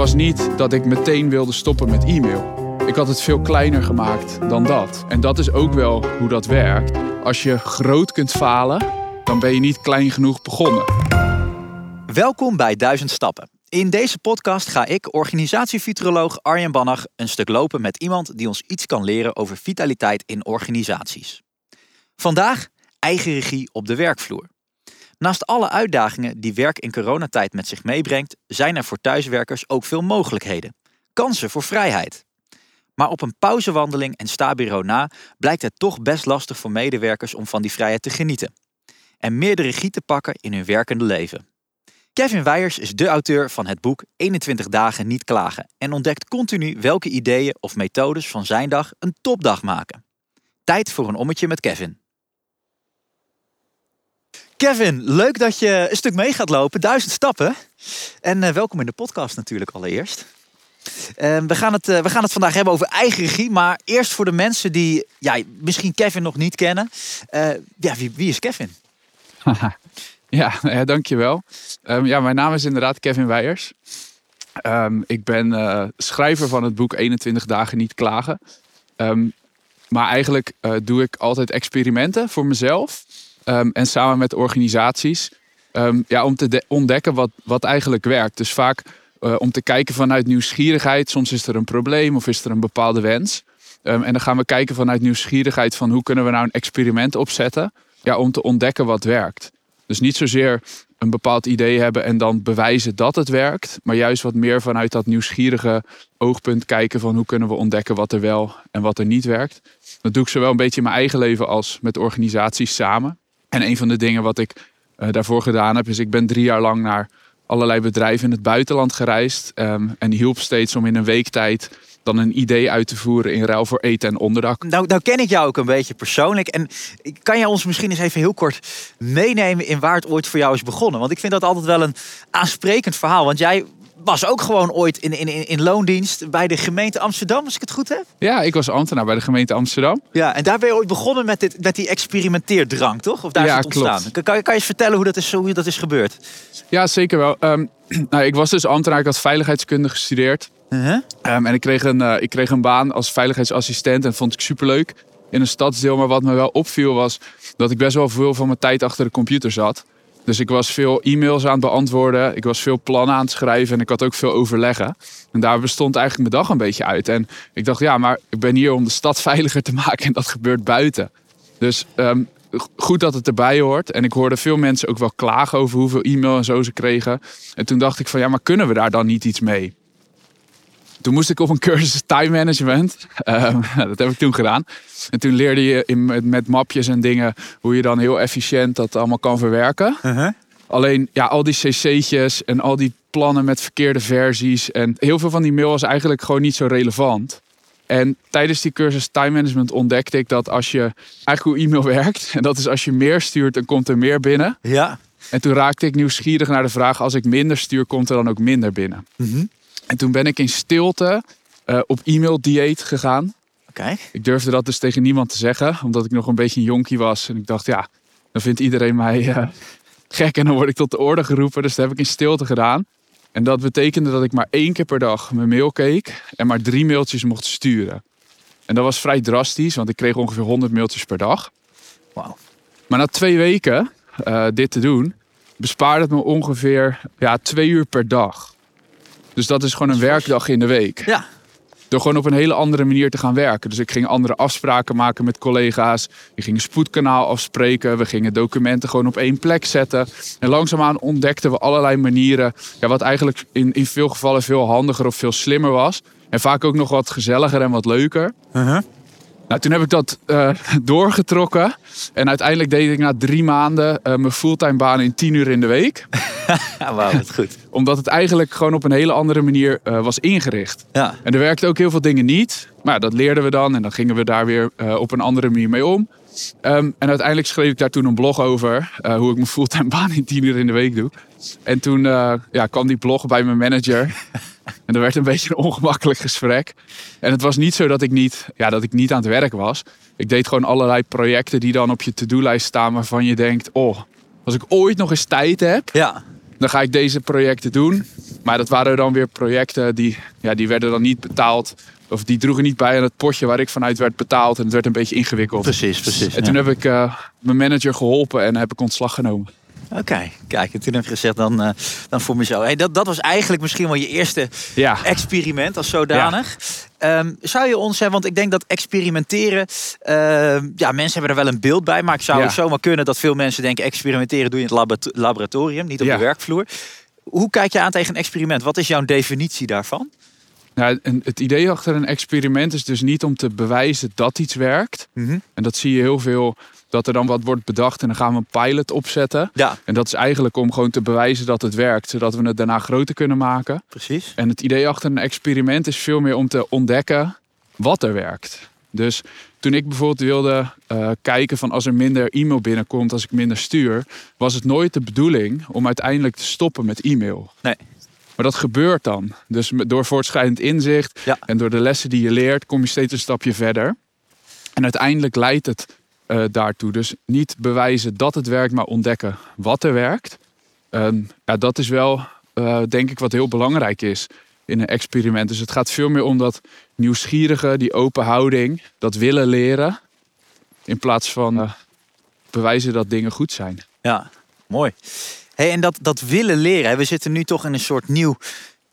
was niet dat ik meteen wilde stoppen met e-mail. Ik had het veel kleiner gemaakt dan dat. En dat is ook wel hoe dat werkt. Als je groot kunt falen, dan ben je niet klein genoeg begonnen. Welkom bij Duizend Stappen. In deze podcast ga ik, organisatiefuturoloog Arjen Bannach, een stuk lopen met iemand die ons iets kan leren over vitaliteit in organisaties. Vandaag eigen regie op de werkvloer. Naast alle uitdagingen die werk in coronatijd met zich meebrengt, zijn er voor thuiswerkers ook veel mogelijkheden. Kansen voor vrijheid. Maar op een pauzewandeling en stabureau na blijkt het toch best lastig voor medewerkers om van die vrijheid te genieten. En meer regie te pakken in hun werkende leven. Kevin Weijers is de auteur van het boek 21 dagen niet klagen en ontdekt continu welke ideeën of methodes van zijn dag een topdag maken. Tijd voor een ommetje met Kevin. Kevin, leuk dat je een stuk mee gaat lopen. Duizend stappen. En uh, welkom in de podcast natuurlijk allereerst. Uh, we, gaan het, uh, we gaan het vandaag hebben over eigen regie. Maar eerst voor de mensen die ja, misschien Kevin nog niet kennen. ja, wie, wie is Kevin? ja, ja, dankjewel. Um, ja, mijn naam is inderdaad Kevin Weijers. Um, ik ben schrijver van het boek 21 dagen niet klagen. Maar eigenlijk doe ik altijd experimenten voor mezelf. Ehm, en samen met organisaties. Um, ja, om te ontdekken wat, wat eigenlijk werkt. Dus vaak uh, om te kijken vanuit nieuwsgierigheid. Soms is er een probleem of is er een bepaalde wens. Um, en dan gaan we kijken vanuit nieuwsgierigheid van hoe kunnen we nou een experiment opzetten. Ja, om te ontdekken wat werkt. Dus niet zozeer een bepaald idee hebben en dan bewijzen dat het werkt. Maar juist wat meer vanuit dat nieuwsgierige oogpunt kijken van hoe kunnen we ontdekken wat er wel en wat er niet werkt. Dat doe ik zowel een beetje in mijn eigen leven als met organisaties samen. En een van de dingen wat ik uh, daarvoor gedaan heb, is ik ben drie jaar lang naar allerlei bedrijven in het buitenland gereisd. Um, en hielp steeds om in een week tijd dan een idee uit te voeren in ruil voor eten en onderdak. Nou, nou ken ik jou ook een beetje persoonlijk. En kan jij ons misschien eens even heel kort meenemen in waar het ooit voor jou is begonnen? Want ik vind dat altijd wel een aansprekend verhaal. Want jij was ook gewoon ooit in, in, in loondienst bij de gemeente Amsterdam, als ik het goed heb. Ja, ik was ambtenaar bij de gemeente Amsterdam. Ja, en daar ben je ooit begonnen met, dit, met die experimenteerdrang, toch? Of daar is het ontstaan? Klopt. Kan, kan, je, kan je eens vertellen hoe dat is, hoe dat is gebeurd? Ja, zeker wel. Um, nou, ik was dus ambtenaar, ik had veiligheidskunde gestudeerd. Uh -huh. um, en ik kreeg, een, uh, ik kreeg een baan als veiligheidsassistent en vond ik superleuk in een stadsdeel. Maar wat me wel opviel was dat ik best wel veel van mijn tijd achter de computer zat. Dus ik was veel e-mails aan het beantwoorden. Ik was veel plannen aan het schrijven en ik had ook veel overleggen. En daar bestond eigenlijk mijn dag een beetje uit. En ik dacht, ja, maar ik ben hier om de stad veiliger te maken en dat gebeurt buiten. Dus um, goed dat het erbij hoort. En ik hoorde veel mensen ook wel klagen over hoeveel e-mail en zo ze kregen. En toen dacht ik van, ja, maar kunnen we daar dan niet iets mee? Toen moest ik op een cursus time management. Um, dat heb ik toen gedaan. En toen leerde je in, met mapjes en dingen hoe je dan heel efficiënt dat allemaal kan verwerken. Uh -huh. Alleen ja, al die cc'tjes en al die plannen met verkeerde versies. En heel veel van die mail was eigenlijk gewoon niet zo relevant. En tijdens die cursus time management ontdekte ik dat als je eigenlijk hoe e-mail werkt. En dat is als je meer stuurt, dan komt er meer binnen. Ja. En toen raakte ik nieuwsgierig naar de vraag: als ik minder stuur, komt er dan ook minder binnen. -huh. En toen ben ik in stilte uh, op e-mail dieet gegaan. Okay. Ik durfde dat dus tegen niemand te zeggen, omdat ik nog een beetje een jonkie was. En ik dacht, ja, dan vindt iedereen mij uh, gek en dan word ik tot de orde geroepen. Dus dat heb ik in stilte gedaan. En dat betekende dat ik maar één keer per dag mijn mail keek en maar drie mailtjes mocht sturen. En dat was vrij drastisch, want ik kreeg ongeveer 100 mailtjes per dag. Wow. Maar na twee weken uh, dit te doen, bespaarde het me ongeveer ja, twee uur per dag. Dus dat is gewoon een werkdag in de week. Ja. Door gewoon op een hele andere manier te gaan werken. Dus ik ging andere afspraken maken met collega's. Ik ging een spoedkanaal afspreken. We gingen documenten gewoon op één plek zetten. En langzaamaan ontdekten we allerlei manieren. Ja, wat eigenlijk in, in veel gevallen veel handiger of veel slimmer was. En vaak ook nog wat gezelliger en wat leuker. Uh -huh. Nou, toen heb ik dat uh, doorgetrokken. En uiteindelijk deed ik na drie maanden uh, mijn fulltime baan in tien uur in de week. Wauw, dat goed. Omdat het eigenlijk gewoon op een hele andere manier uh, was ingericht. Ja. En er werkten ook heel veel dingen niet. Maar ja, dat leerden we dan en dan gingen we daar weer op een andere manier mee om. Um, en uiteindelijk schreef ik daar toen een blog over. hoe ik mijn fulltime baan in tien uur in de week doe. En toen ja, kwam die blog bij mijn manager. En er werd een beetje een ongemakkelijk gesprek. En het was niet zo dat ik niet, ja, dat ik niet aan het werk was. Ik deed gewoon allerlei projecten die dan op je to-do-lijst staan waarvan je denkt: oh, als ik ooit nog eens tijd heb, ja. Dan ga ik deze projecten doen. Maar dat waren dan weer projecten die, ja, die werden dan niet betaald. Of die droegen niet bij aan het potje waar ik vanuit werd betaald. En het werd een beetje ingewikkeld. Precies, precies. En toen heb ik uh, mijn manager geholpen en heb ik ontslag genomen. Oké, kijk, en toen heb je gezegd, dan, uh, dan voor mezelf. Hey, dat, dat was eigenlijk misschien wel je eerste ja. experiment als zodanig. Um, zou je ons, hè, want ik denk dat experimenteren, uh, ja, mensen hebben er wel een beeld bij, maar ik zou ja. zomaar kunnen dat veel mensen denken, experimenteren doe je in het laboratorium, niet op de werkvloer. Hoe kijk je aan tegen een experiment? Wat is jouw definitie daarvan? Nou, het idee achter een experiment is dus niet om te bewijzen dat iets werkt. Mm -hmm. En dat zie je heel veel dat er dan wat wordt bedacht en dan gaan we een pilot opzetten. Ja. En dat is eigenlijk om gewoon te bewijzen dat het werkt, zodat we het daarna groter kunnen maken. Precies. En het idee achter een experiment is veel meer om te ontdekken wat er werkt. Dus toen ik bijvoorbeeld wilde uh, kijken van als er minder e-mail binnenkomt, als ik minder stuur, was het nooit de bedoeling om uiteindelijk te stoppen met e-mail. Nee. Maar dat gebeurt dan. Dus door voortschrijdend inzicht ja. en door de lessen die je leert, kom je steeds een stapje verder. En uiteindelijk leidt het uh, daartoe. Dus niet bewijzen dat het werkt, maar ontdekken wat er werkt. Um, ja, dat is wel, uh, denk ik, wat heel belangrijk is in een experiment. Dus het gaat veel meer om dat nieuwsgierige, die open houding, dat willen leren. In plaats van uh, bewijzen dat dingen goed zijn. Ja, mooi. Hey, en dat, dat willen leren, we zitten nu toch in een soort nieuw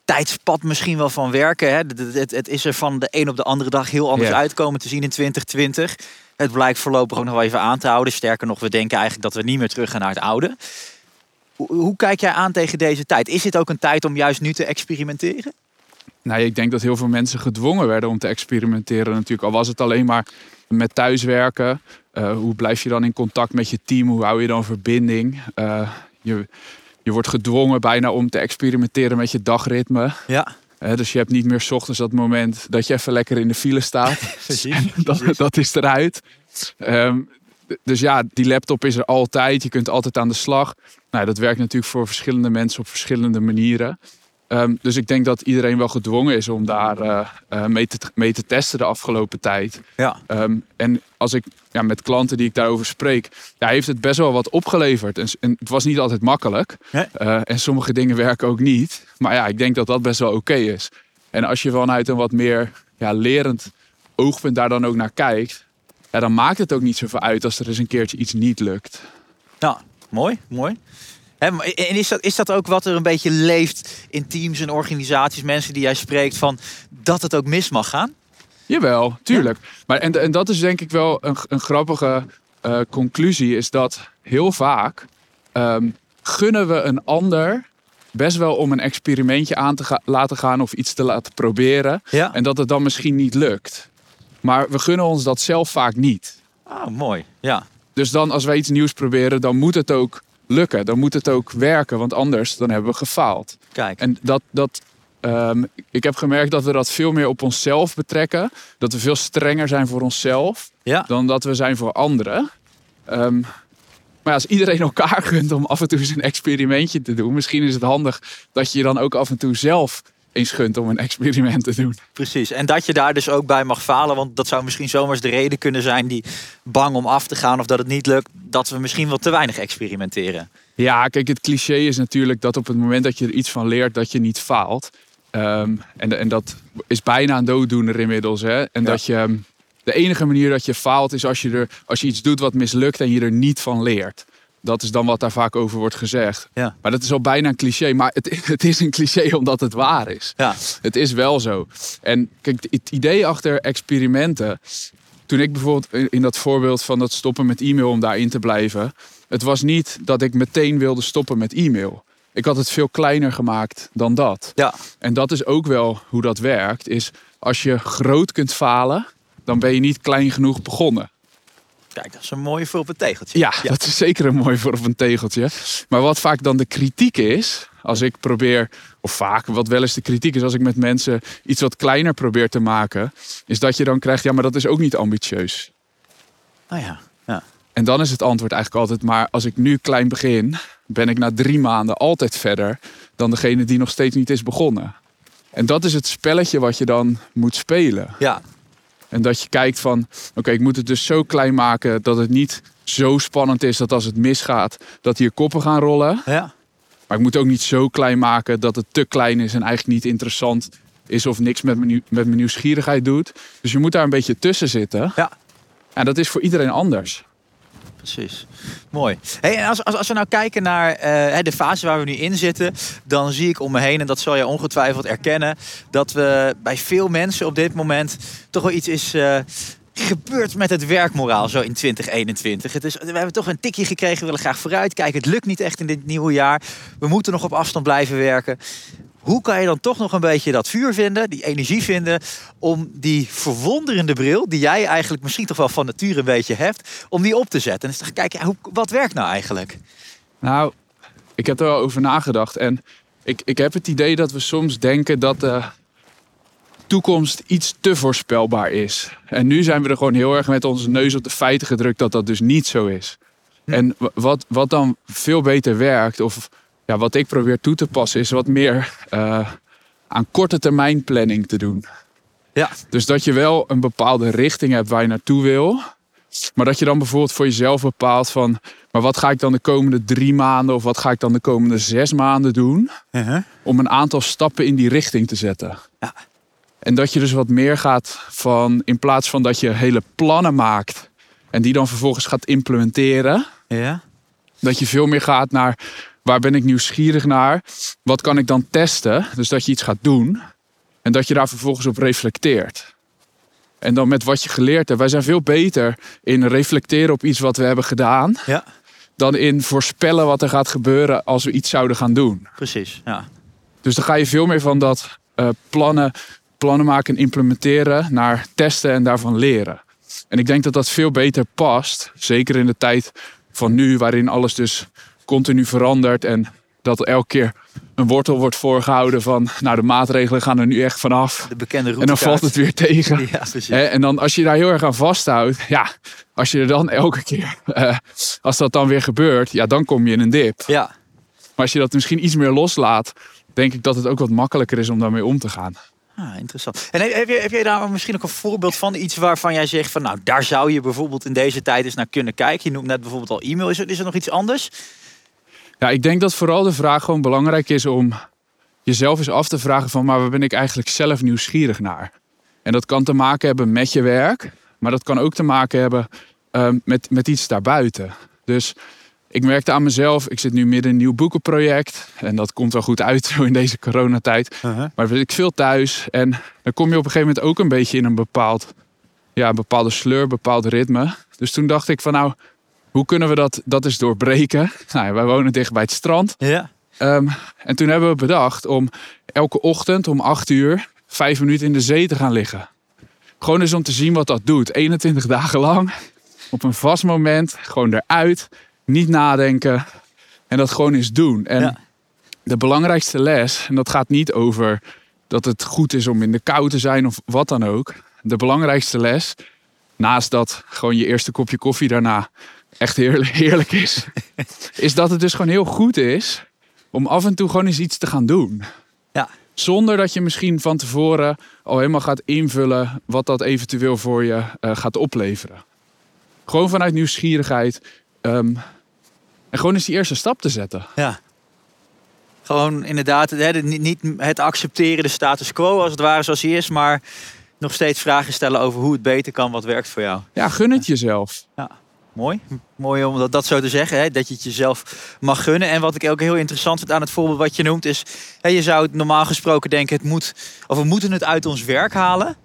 tijdspad misschien wel van werken. Hè? Het, het, het, is er van de een op de andere dag heel anders uitkomen te zien in 2020. Het blijkt voorlopig ook nog wel even aan te houden. Sterker nog, we denken eigenlijk dat we niet meer terug gaan naar het oude. Hoe, kijk jij aan tegen deze tijd? Is dit ook een tijd om juist nu te experimenteren? Nou, ik denk dat heel veel mensen gedwongen werden om te experimenteren natuurlijk. Al was het alleen maar met thuiswerken. Uh, hoe blijf je dan in contact met je team? Hoe hou je dan verbinding? Uh, je, je wordt gedwongen bijna om te experimenteren met je dagritme. Ja. Dus je hebt niet meer s ochtends dat moment dat je even lekker in de file staat. dat, dat, is eruit. Um, dus ja, die laptop is er altijd. Je kunt altijd aan de slag. Nou, dat werkt natuurlijk voor verschillende mensen op verschillende manieren. Um, dus ik denk dat iedereen wel gedwongen is om daar uh, uh, mee, te, mee, te, testen de afgelopen tijd. Ja. Um, en als ik ja, met klanten die ik daarover spreek, ja, heeft het best wel wat opgeleverd. En, en het was niet altijd makkelijk. Uh, en sommige dingen werken ook niet. Maar ja, ik denk dat dat best wel oké okay is. En als je vanuit een wat meer ja, lerend oogpunt daar dan ook naar kijkt, ja, dan maakt het ook niet zoveel uit als er eens een keertje iets niet lukt. Nou, mooi, mooi. En is dat, is dat ook wat er een beetje leeft in teams en organisaties, mensen die jij spreekt, van dat het ook mis mag gaan? Jawel, tuurlijk. Ja. Maar en, en dat is denk ik wel een, een grappige uh, conclusie, is dat heel vaak um, gunnen we een ander best wel om een experimentje aan te ga laten gaan of iets te laten proberen. Ja. En dat het dan misschien niet lukt. Maar we gunnen ons dat zelf vaak niet. Ah, mooi. Ja. Dus dan als wij iets nieuws proberen, dan moet het ook lukken. Dan moet het ook werken, want anders dan hebben we gefaald. Kijk. En dat, dat, um, ik heb gemerkt dat we dat veel meer op onszelf betrekken. Dat we veel strenger zijn voor onszelf ja. dan dat we zijn voor anderen. Um, maar als iedereen elkaar gunt om af en toe eens een experimentje te doen, misschien is het handig dat je je dan ook af en toe zelf eens gunt om een experiment te doen. Precies, en dat je daar dus ook bij mag falen, want dat zou misschien zomaar de reden kunnen zijn die bang om af te gaan of dat het niet lukt, dat we misschien wel te weinig experimenteren. Ja, kijk, het cliché is natuurlijk dat op het moment dat je er iets van leert, dat je niet faalt. Um, en, en dat is bijna een dooddoener inmiddels. Hè? En ja. dat je de enige manier dat je faalt is als je, er, als je iets doet wat mislukt en je er niet van leert. Dat is dan wat daar vaak over wordt gezegd. Ja. Maar dat is al bijna een cliché. Maar het, het is een cliché omdat het waar is. Ja. Het is wel zo. En kijk, het idee achter experimenten. Toen ik bijvoorbeeld in, in dat voorbeeld van dat stoppen met e-mail om daarin te blijven. Het was niet dat ik meteen wilde stoppen met e-mail. Ik had het veel kleiner gemaakt dan dat. Ja. En dat is ook wel hoe dat werkt. Is als je groot kunt falen, dan ben je niet klein genoeg begonnen. Kijk, dat is een mooie voor op een tegeltje. Ja, ja, dat is zeker een mooi voor op een tegeltje. Maar wat vaak dan de kritiek is, als ik probeer, of vaak wat wel eens de kritiek is, als ik met mensen iets wat kleiner probeer te maken, is dat je dan krijgt, ja, maar dat is ook niet ambitieus. Nou ja, ja. En dan is het antwoord eigenlijk altijd, maar als ik nu klein begin, ben ik na drie maanden altijd verder dan degene die nog steeds niet is begonnen. En dat is het spelletje wat je dan moet spelen. Ja, en dat je kijkt van, oké, okay, ik moet het dus zo klein maken dat het niet zo spannend is dat als het misgaat, dat hier koppen gaan rollen. Ja. Maar ik moet ook niet zo klein maken dat het te klein is en eigenlijk niet interessant is of niks met mijn, met mijn nieuwsgierigheid doet. Dus je moet daar een beetje tussen zitten. Ja. En dat is voor iedereen anders. Precies. Mooi. Hey, als, als, als we nou kijken naar eh, de fase waar we nu in zitten, dan zie ik om me heen, en dat zal je ongetwijfeld erkennen, dat we bij veel mensen op dit moment toch wel iets is. Uh, gebeurd met het werkmoraal zo in 2021? Het is, we hebben toch een tikje gekregen, we willen graag vooruit kijken. Het lukt niet echt in dit nieuwe jaar. We moeten nog op afstand blijven werken. Hoe kan je dan toch nog een beetje dat vuur vinden, die energie vinden, om die verwonderende bril, die jij eigenlijk misschien toch wel van nature een beetje hebt, om die op te zetten? En eens te kijken, hoe, wat werkt nou eigenlijk? Nou, ik heb er wel over nagedacht. En ik, ik heb het idee dat we soms denken dat de toekomst iets te voorspelbaar is. En nu zijn we er gewoon heel erg met onze neus op de feiten gedrukt dat dat dus niet zo is. Hm. En wat, wat dan veel beter werkt, of ja, wat ik probeer toe te passen, is wat meer uh, aan korte termijn planning te doen. Ja. Dus dat je wel een bepaalde richting hebt waar je naartoe wil. Maar dat je dan bijvoorbeeld voor jezelf bepaalt van... maar wat ga ik dan de komende drie maanden... of wat ga ik dan de komende zes maanden doen... Uh-huh. om een aantal stappen in die richting te zetten. Ja. En dat je dus wat meer gaat van... in plaats van dat je hele plannen maakt... en die dan vervolgens gaat implementeren... Ja. dat je veel meer gaat naar Waar ben ik nieuwsgierig naar? Wat kan ik dan testen? Dus dat je iets gaat doen en dat je daar vervolgens op reflecteert. En dan met wat je geleerd hebt. Wij zijn veel beter in reflecteren op iets wat we hebben gedaan. Ja. Dan in voorspellen wat er gaat gebeuren als we iets zouden gaan doen. Precies, ja. Dus dan ga je veel meer van dat uh, plannen, plannen maken en implementeren naar testen en daarvan leren. En ik denk dat dat veel beter past. Zeker in de tijd van nu, waarin alles dus continu verandert en dat elke keer een wortel wordt voorgehouden van, nou de maatregelen gaan er nu echt vanaf. De bekende En dan valt het weer tegen. Ja, en dan als je daar heel erg aan vasthoudt, ja, als je er dan elke keer, uh, als dat dan weer gebeurt, ja, dan kom je in een dip. Ja. Maar als je dat misschien iets meer loslaat, denk ik dat het ook wat makkelijker is om daarmee om te gaan. Ah, interessant. En heb, je, heb jij daar misschien ook een voorbeeld van iets waarvan jij zegt van, nou, daar zou je bijvoorbeeld in deze tijd eens naar kunnen kijken? Je noemt net bijvoorbeeld al e-mail. Is er, is er nog iets anders? Ja, ik denk dat vooral de vraag gewoon belangrijk is om jezelf eens af te vragen van, maar waar ben ik eigenlijk zelf nieuwsgierig naar? En dat kan te maken hebben met je werk, maar dat kan ook te maken hebben um, met, met iets daarbuiten. Dus ik merkte aan mezelf, ik zit nu midden in een nieuw boekenproject. En dat komt wel goed uit in deze coronatijd. Uh -huh. Maar ik veel thuis. En dan kom je op een gegeven moment ook een beetje in een bepaald, ja, een bepaalde sleur, een bepaald ritme. Dus toen dacht ik van nou, hoe kunnen we dat, dat eens doorbreken? Nou, wij wonen dicht bij het strand. Ja. Um, en toen hebben we bedacht om elke ochtend om 8 uur vijf minuten in de zee te gaan liggen. Gewoon eens om te zien wat dat doet. 21 dagen lang. Op een vast moment. Gewoon eruit. Niet nadenken. En dat gewoon eens doen. En ja. de belangrijkste les, en dat gaat niet over dat het goed is om in de kou te zijn of wat dan ook. De belangrijkste les, naast dat gewoon je eerste kopje koffie daarna echt heerlijk, heerlijk is, is dat het dus gewoon heel goed is om af en toe gewoon eens iets te gaan doen. Ja. Zonder dat je misschien van tevoren al helemaal gaat invullen wat dat eventueel voor je uh, gaat opleveren. Gewoon vanuit nieuwsgierigheid. Um, en gewoon eens die eerste stap te zetten. Ja. Gewoon inderdaad, hè, niet het accepteren de status quo als het ware zoals hij is, maar nog steeds vragen stellen over hoe het beter kan, wat werkt voor jou. Ja, gun het jezelf. Ja. Mooi. Mooi om dat, dat zo te zeggen. Hè? Dat je het jezelf mag gunnen. En wat ik ook heel interessant vind aan het voorbeeld wat je noemt is... Hè, je zou het normaal gesproken denken, het moet, of we moeten het uit ons werk halen.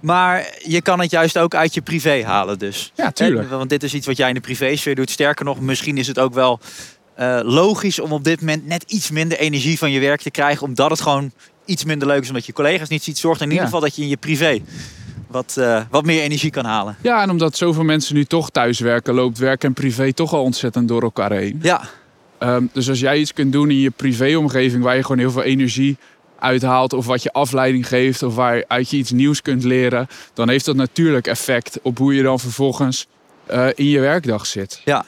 Maar je kan het juist ook uit je privé halen dus. Ja, tuurlijk. Hè? Want dit is iets wat jij in de privésfeer doet. Sterker nog, misschien is het ook wel uh, logisch om op dit moment net iets minder energie van je werk te krijgen. Omdat het gewoon iets minder leuk is omdat je collega's niet ziet. Zorgt in ieder geval dat je in je privé wat, uh, wat meer energie kan halen. Ja, en omdat zoveel mensen nu toch thuiswerken, loopt werk en privé toch al ontzettend door elkaar heen. Ja. Um, dus als jij iets kunt doen in je privéomgeving waar je gewoon heel veel energie uithaalt, of wat je afleiding geeft, of waaruit je iets nieuws kunt leren, dan heeft dat natuurlijk effect op hoe je dan vervolgens uh, in je werkdag zit. Ja.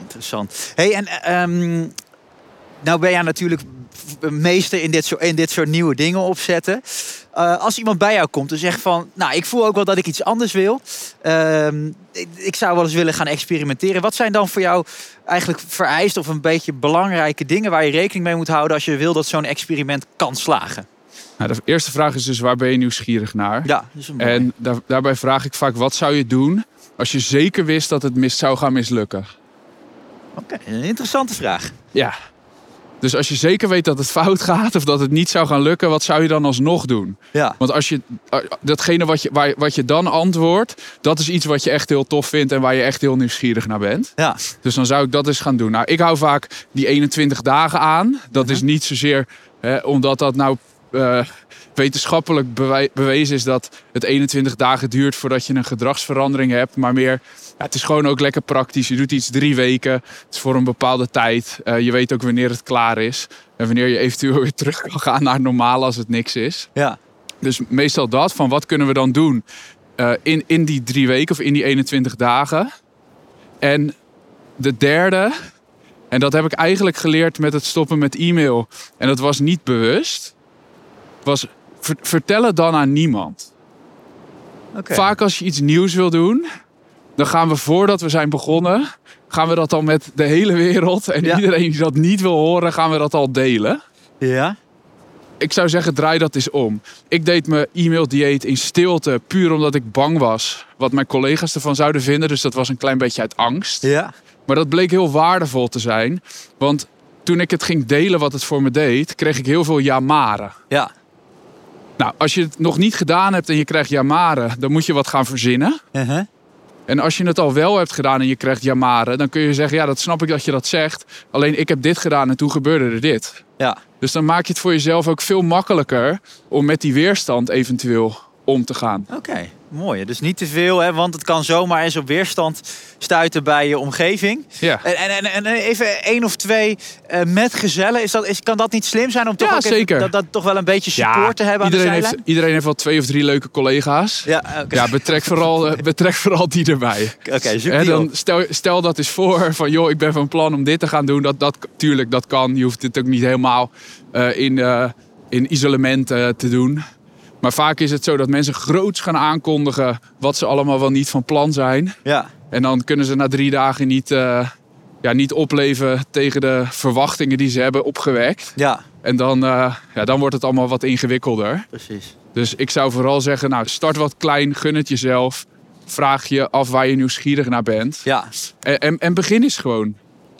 Interessant. Hey, en um, nou ben jij natuurlijk meester in dit soort, in dit soort nieuwe dingen opzetten. eh, als iemand bij jou komt en zegt van, nou, ik voel ook wel dat ik iets anders wil. Ehm, ik, ik zou wel eens willen gaan experimenteren. Wat zijn dan voor jou eigenlijk vereist of een beetje belangrijke dingen waar je rekening mee moet houden als je wil dat zo'n experiment kan slagen? Nou, de eerste vraag is dus waar ben je nieuwsgierig naar? Ja. En daar- daarbij vraag ik vaak wat zou je doen als je zeker wist dat het mis zou gaan mislukken? Oké, een interessante vraag. Ja. Dus als je zeker weet dat het fout gaat of dat het niet zou gaan lukken, wat zou je dan alsnog doen? Ja, Want als je eh, datgene wat je, waar, wat je dan antwoordt, dat is iets wat je echt heel tof vindt en waar je echt heel nieuwsgierig naar bent. ja, Dus dan zou ik dat eens gaan doen. Nou, ik hou vaak die 21 dagen aan. Dat is niet zozeer hè, omdat dat nou eh, wetenschappelijk bewezen is dat het 21 dagen duurt voordat je een gedragsverandering hebt. Maar meer, ja, het is gewoon ook lekker praktisch. Je doet iets drie weken. Het is voor een bepaalde tijd. Eh, je weet ook wanneer het klaar is. En wanneer je eventueel weer terug kan gaan naar normaal als het niks is. ja. Dus meestal dat, van wat kunnen we dan doen eh, in, in die drie weken of in die 21 dagen. En de derde, en dat heb ik eigenlijk geleerd met het stoppen met e-mail. En dat was niet bewust, was ver- vertel het dan aan niemand. Vaak als je iets nieuws wil doen, dan gaan we voordat we zijn begonnen, gaan we dat al met de hele wereld. En Ja. iedereen die dat niet wil horen, gaan we dat al delen Ja, ik zou zeggen, draai dat eens om. Ik deed mijn e-maildieet in stilte, puur omdat ik bang was wat mijn collega's ervan zouden vinden. Dus dat was een klein beetje uit angst. ja, Maar dat bleek heel waardevol te zijn. Want toen ik het ging delen wat het voor me deed, kreeg ik heel veel jamaren. ja. Nou, als je het nog niet gedaan hebt en je krijgt jamaren, dan moet je wat gaan verzinnen. Uh-huh. En als je het al wel hebt gedaan en je krijgt jamaren, dan kun je zeggen, ja, dat snap ik dat je dat zegt. Alleen ik heb dit gedaan en toen gebeurde er dit. Ja, Dus dan maak je het voor jezelf ook veel makkelijker om met die weerstand eventueel om te gaan. oké. Mooi. Dus niet te veel, hè, want het kan zomaar eens op weerstand stuiten bij je omgeving. Ja, En, en, en, en even één of twee eh, metgezellen. Is dat, is, kan dat niet slim zijn om toch Ja, ook even zeker. dat, dat toch wel een beetje support te hebben aan de iedereen, zijlijn? heeft, iedereen heeft wel twee of drie leuke collega's. Ja. Ja, betrek vooral, eh, betrek vooral die erbij. Oké, zoek Hè, die dan op. stel, stel dat eens voor van joh, ik ben van plan om dit te gaan doen. Dat, dat, tuurlijk, dat kan. Je hoeft het ook niet helemaal eh, in, in isolement te doen. Maar vaak is het zo dat mensen groots gaan aankondigen wat ze allemaal wel niet van plan zijn. Ja, En dan kunnen ze na drie dagen niet, eh, ja, niet opleven tegen de verwachtingen die ze hebben opgewekt. ja, En dan, eh, ja, dan wordt het allemaal wat ingewikkelder. precies. Dus ik zou vooral zeggen, nou, start wat klein, gun het jezelf. Vraag je af waar je nieuwsgierig naar bent. Ja. En, en, en begin eens gewoon.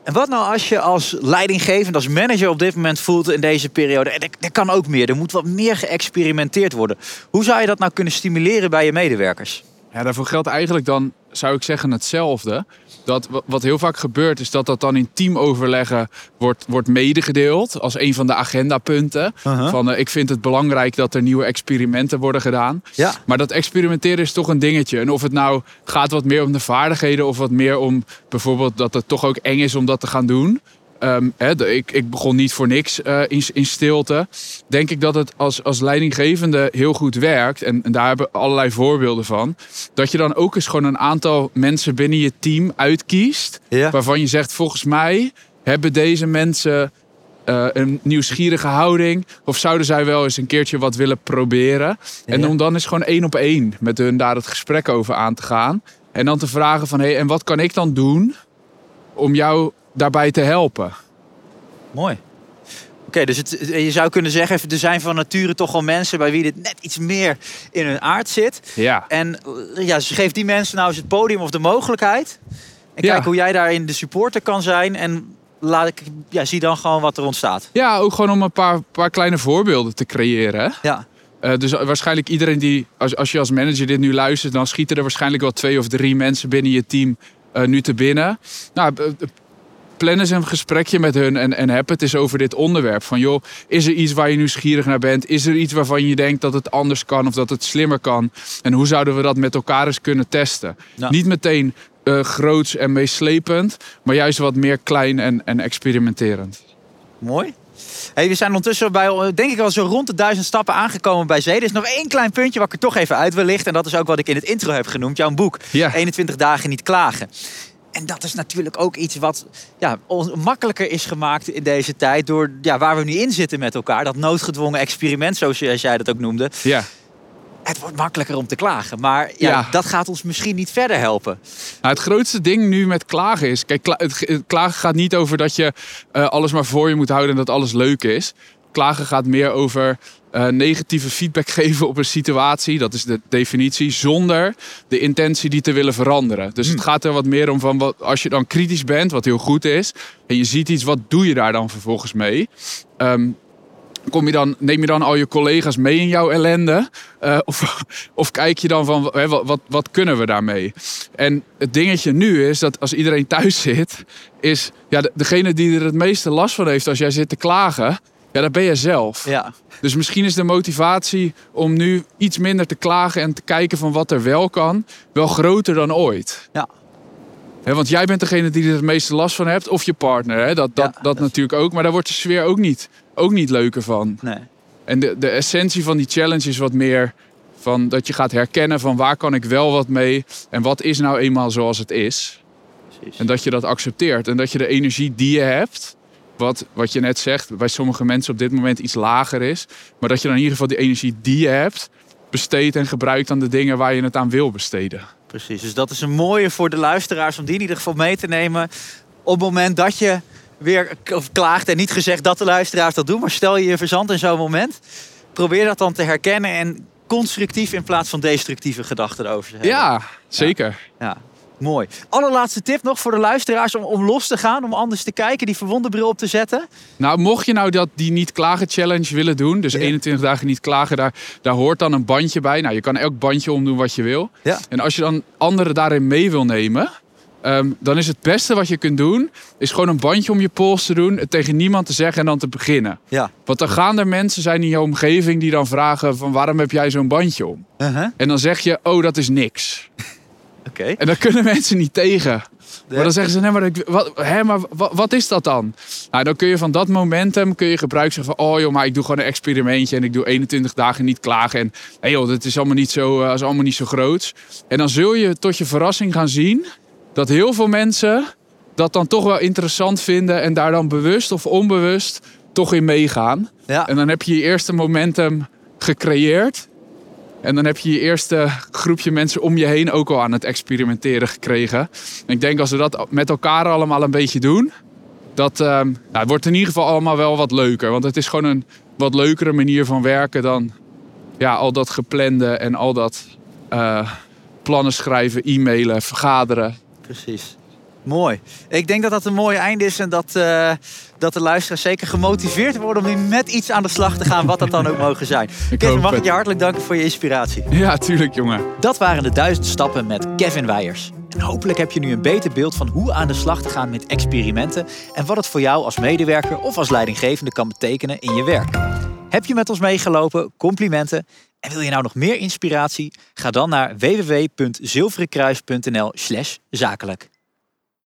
En wat nou als je als leidinggevend, als manager op dit moment voelt in deze periode... en er, er kan ook meer, er moet wat meer geëxperimenteerd worden. Hoe zou je dat nou kunnen stimuleren bij je medewerkers? Ja, daarvoor geldt eigenlijk dan, zou ik zeggen, hetzelfde. Dat wa- wat heel vaak gebeurt, is dat dat dan in teamoverleggen wordt, wordt medegedeeld. Als een van de agendapunten. Uh-huh. Van eh, ik vind het belangrijk dat er nieuwe experimenten worden gedaan. Ja, Maar dat experimenteren is toch een dingetje. En of het nou gaat wat meer om de vaardigheden of wat meer om bijvoorbeeld dat het toch ook eng is om dat te gaan doen. Ehm, de- ik, ik begon niet voor niks eh, in, in stilte. Denk ik dat het als, als leidinggevende heel goed werkt. En, en daar hebben we allerlei voorbeelden van. Dat je dan ook eens gewoon een aantal mensen binnen je team uitkiest. ja, Waarvan je zegt, volgens mij hebben deze mensen eh, een nieuwsgierige houding. Of zouden zij wel eens een keertje wat willen proberen. En om dan eens gewoon één op één met hun daar het gesprek over aan te gaan. En dan te vragen van, hé, hey, en wat kan ik dan doen om jou daarbij te helpen? mooi. Oké, dus het, je zou kunnen zeggen, er zijn van nature toch wel mensen bij wie dit net iets meer in hun aard zit. Ja, En eh, ja, dus geef die mensen nou eens het podium of de mogelijkheid. En Ja. kijk hoe jij daarin de supporter kan zijn. En laat ik, ja, zie dan gewoon wat er ontstaat. ja ook gewoon om een paar, paar kleine voorbeelden te creëren. hè. Ja, Eh, dus waarschijnlijk iedereen die, als, als je als manager dit nu luistert, dan schieten er waarschijnlijk wel twee of drie mensen binnen je team eh, nu te binnen. Nou, plan eens een gesprekje met hun en, en heb het eens over dit onderwerp. Van joh, is er iets waar je nieuwsgierig naar bent? Is er iets waarvan je denkt dat het anders kan of dat het slimmer kan? En hoe zouden we dat met elkaar eens kunnen testen? Niet meteen eh, groots en meeslepend, maar juist wat meer klein en, en experimenterend. mooi. Hey, we zijn ondertussen bij, eh, denk ik al zo rond de duizend stappen aangekomen bij zee. Er is nog één klein puntje wat ik er toch even uit wil lichten. En dat is ook wat ik in het intro heb genoemd. Jouw boek, Ja. 21 dagen niet klagen. En dat is natuurlijk ook iets wat ja, makkelijker is gemaakt in deze tijd. Door ja, waar we nu in zitten met elkaar. Dat noodgedwongen experiment, zoals jij dat ook noemde. Ja. Het wordt makkelijker om te klagen. Maar ja, dat gaat ons misschien niet verder helpen. Nou, het grootste ding nu met klagen is. Kijk, het klagen gaat niet over dat je uh, alles maar voor je moet houden en dat alles leuk is. Klagen gaat meer over uh, negatieve feedback geven op een situatie. Dat is de definitie. Zonder de intentie die te willen veranderen. Dus het hmm. gaat er wat meer om van wat, als je dan kritisch bent, wat heel goed is. En je ziet iets, wat doe je daar dan vervolgens mee? Um, Kom je dan, neem je dan al je collega's mee in jouw ellende? Uh, of, of kijk je dan van hè, wat, wat, wat, kunnen we daarmee? En het dingetje nu is dat als iedereen thuis zit, is ja, degene die er het meeste last van heeft als jij zit te klagen, ja, dat ben je zelf. Ja. Dus misschien is de motivatie om nu iets minder te klagen en te kijken van wat er wel kan, wel groter dan ooit. Ja. want jij bent degene die er het meeste last van hebt, of je partner. Dat, dat, dat, natuurlijk ook. Maar daar wordt de sfeer ook niet, ook niet leuker van. Nee. En de, de essentie van die challenge is wat meer van dat je gaat herkennen van waar kan ik wel wat mee en wat is nou eenmaal zoals het is. Precies. En dat je dat accepteert en dat je de energie die je hebt, wat, wat je net zegt, bij sommige mensen op dit moment iets lager is. Maar dat je dan in ieder geval die energie die je hebt, besteedt en gebruikt aan de dingen waar je het aan wil besteden. Precies, dus dat is een mooie voor de luisteraars om die in ieder geval mee te nemen. Op het moment dat je weer klaagt en niet gezegd dat de luisteraars dat doen, maar stel je je verzand in zo'n moment. Probeer dat dan te herkennen en constructief in plaats van destructieve gedachten erover te hebben. Ja, zeker. ja. Mooi. Allerlaatste tip nog voor de luisteraars om, om los te gaan, om anders te kijken, die verwonde bril op te zetten. Nou, mocht je nou dat die niet klagen challenge willen doen, dus 21 dagen niet klagen, daar, daar hoort dan een bandje bij. Nou, je kan elk bandje omdoen wat je wil. Ja. En als je dan anderen daarin mee wil nemen, ehm, dan is het beste wat je kunt doen, is gewoon een bandje om je pols te doen, het tegen niemand te zeggen en dan te beginnen. Ja. Want dan gaan er mensen zijn in je omgeving die dan vragen van waarom heb jij zo'n bandje om? Uh-huh. En dan zeg je, oh dat is niks. En daar kunnen mensen niet tegen. Maar dan zeggen ze, nee, maar, wat, hè, maar wat, wat, is dat dan? Nou, dan kun je van dat momentum kun je gebruik zeggen van... oh joh, maar ik doe gewoon een experimentje en ik doe 21 dagen niet klagen. En hey joh, dat is allemaal niet zo, uh, is allemaal niet zo groot. En dan zul je tot je verrassing gaan zien... dat heel veel mensen dat dan toch wel interessant vinden... en daar dan bewust of onbewust toch in meegaan. Ja. En dan heb je je eerste momentum gecreëerd... En dan heb je je eerste groepje mensen om je heen ook al aan het experimenteren gekregen. En ik denk als we dat met elkaar allemaal een beetje doen, dat uh, nou, het wordt in ieder geval allemaal wel wat leuker. Want het is gewoon een wat leukere manier van werken dan ja, al dat geplande en al dat uh, plannen schrijven, e-mailen, vergaderen. Precies. Mooi. Ik denk dat dat een mooi einde is en dat, uh, dat de luisteraars zeker gemotiveerd worden om met iets aan de slag te gaan, wat dat dan ook mogen zijn. Kevin, mag ik je hartelijk danken voor je inspiratie. Ja, tuurlijk jongen. Dat waren de duizend stappen met Kevin Weijers. En hopelijk heb je nu een beter beeld van hoe aan de slag te gaan met experimenten en wat het voor jou als medewerker of als leidinggevende kan betekenen in je werk. Heb je met ons meegelopen? Complimenten. En wil je nou nog meer inspiratie? Ga dan naar www.zilverenkruis.nl/zakelijk.